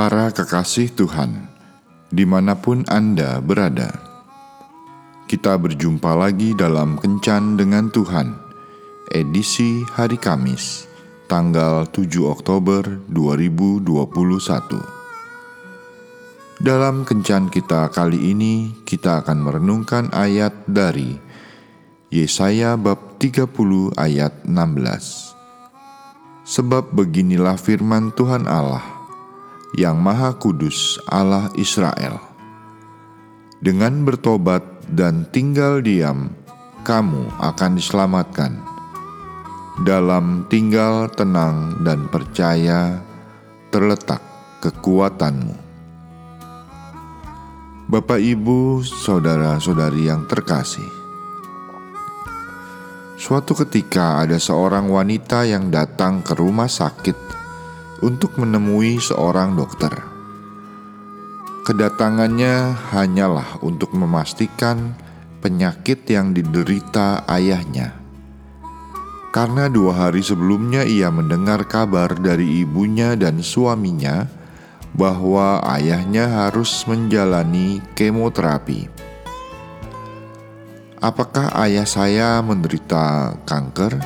Para kekasih Tuhan, di mana pun Anda berada, kita berjumpa lagi dalam Kencan dengan Tuhan, edisi hari Kamis, tanggal 7 Oktober 2021. Dalam Kencan kita kali ini, kita akan merenungkan ayat dari Yesaya bab 30 ayat 16. Sebab beginilah firman Tuhan Allah, yang Maha Kudus Allah Israel. Dengan bertobat dan tinggal diam, kamu akan diselamatkan. Dalam tinggal tenang dan percaya terletak kekuatanmu. Bapak, ibu, saudara-saudari yang terkasih, Suatu ketika ada seorang wanita yang datang ke rumah sakit untuk menemui seorang dokter. Kedatangannya hanyalah untuk memastikan penyakit yang diderita ayahnya. Karena dua hari sebelumnya ia mendengar kabar dari ibunya dan suaminya bahwa ayahnya harus menjalani kemoterapi. Apakah ayah saya menderita kanker?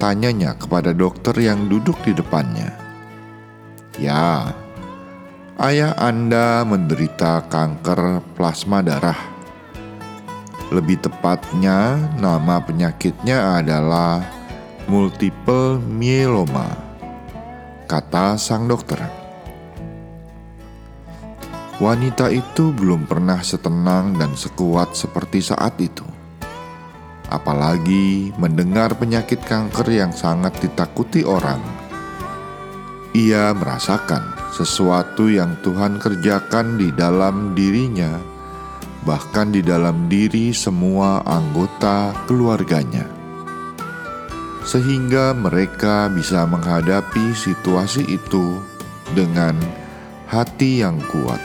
Tanyanya kepada dokter yang duduk di depannya. Ya, ayah Anda menderita kanker plasma darah. Lebih tepatnya, nama penyakitnya adalah multiple myeloma, kata sang dokter. Wanita itu belum pernah setenang dan sekuat seperti saat itu. Apalagi mendengar penyakit kanker yang sangat ditakuti orang. Ia merasakan sesuatu yang Tuhan kerjakan di dalam dirinya, bahkan di dalam diri semua anggota keluarganya, sehingga mereka bisa menghadapi situasi itu dengan hati yang kuat.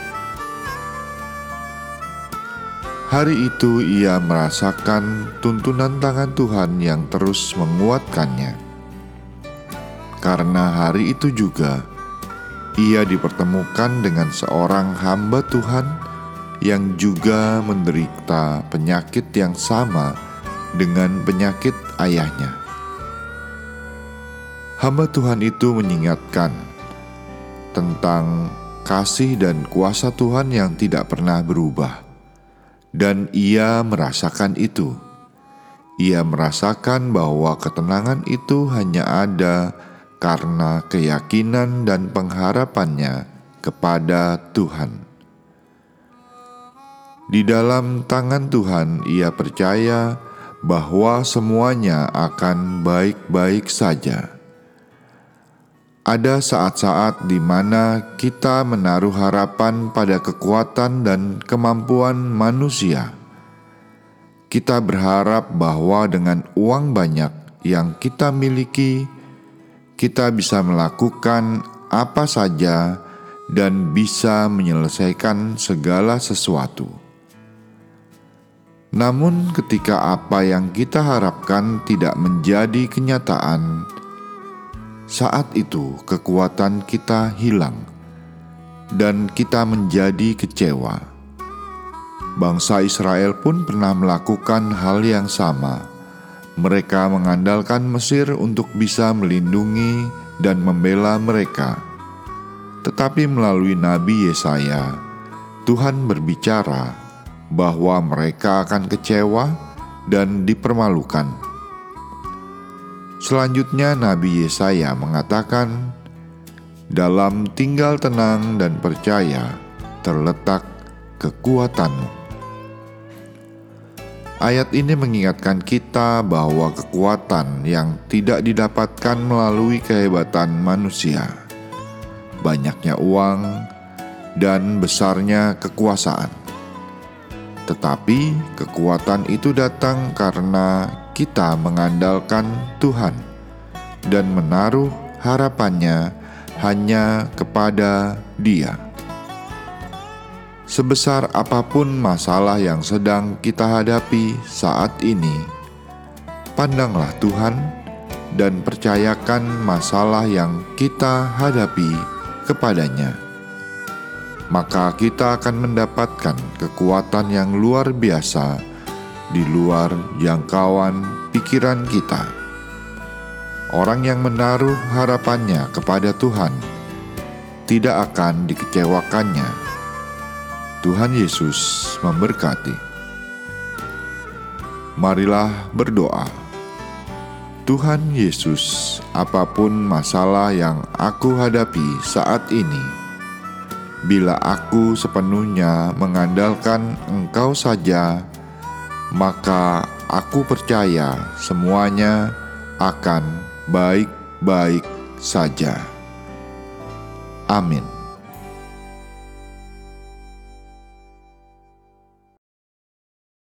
Hari itu ia merasakan tuntunan tangan Tuhan yang terus menguatkannya. Karena hari itu juga ia dipertemukan dengan seorang hamba Tuhan yang juga menderita penyakit yang sama dengan penyakit ayahnya. Hamba Tuhan itu mengingatkan tentang kasih dan kuasa Tuhan yang tidak pernah berubah dan ia merasakan itu. Ia merasakan bahwa ketenangan itu hanya ada karena keyakinan dan pengharapannya kepada Tuhan. Di dalam tangan Tuhan, ia percaya bahwa semuanya akan baik-baik saja. Ada saat-saat di mana kita menaruh harapan pada kekuatan dan kemampuan manusia. Kita berharap bahwa dengan uang banyak yang kita miliki, kita bisa melakukan apa saja dan bisa menyelesaikan segala sesuatu. Namun, ketika apa yang kita harapkan tidak menjadi kenyataan, saat itu kekuatan kita hilang dan kita menjadi kecewa. Bangsa Israel pun pernah melakukan hal yang sama. Mereka mengandalkan Mesir untuk bisa melindungi dan membela mereka. Tetapi melalui Nabi Yesaya, Tuhan berbicara bahwa mereka akan kecewa dan dipermalukan Selanjutnya Nabi Yesaya mengatakan, "Dalam tinggal tenang dan percaya terletak kekuatanmu." Ayat ini mengingatkan kita bahwa kekuatan yang tidak didapatkan melalui kehebatan manusia, banyaknya uang, dan besarnya kekuasaan. Tetapi kekuatan itu datang karena kita mengandalkan Tuhan dan menaruh harapannya hanya kepada Dia. Sebesar apa pun masalah yang sedang kita hadapi saat ini, pandanglah Tuhan dan percayakan masalah yang kita hadapi kepadanya. maka kita akan mendapatkan kekuatan yang luar biasa di luar jangkauan pikiran kita. Orang yang menaruh harapannya kepada Tuhan tidak akan dikecewakannya. Tuhan Yesus memberkati. Marilah berdoa. Tuhan Yesus, apa pun masalah yang aku hadapi saat ini, bila aku sepenuhnya mengandalkan Engkau saja, maka aku percaya semuanya akan baik-baik saja. Amin.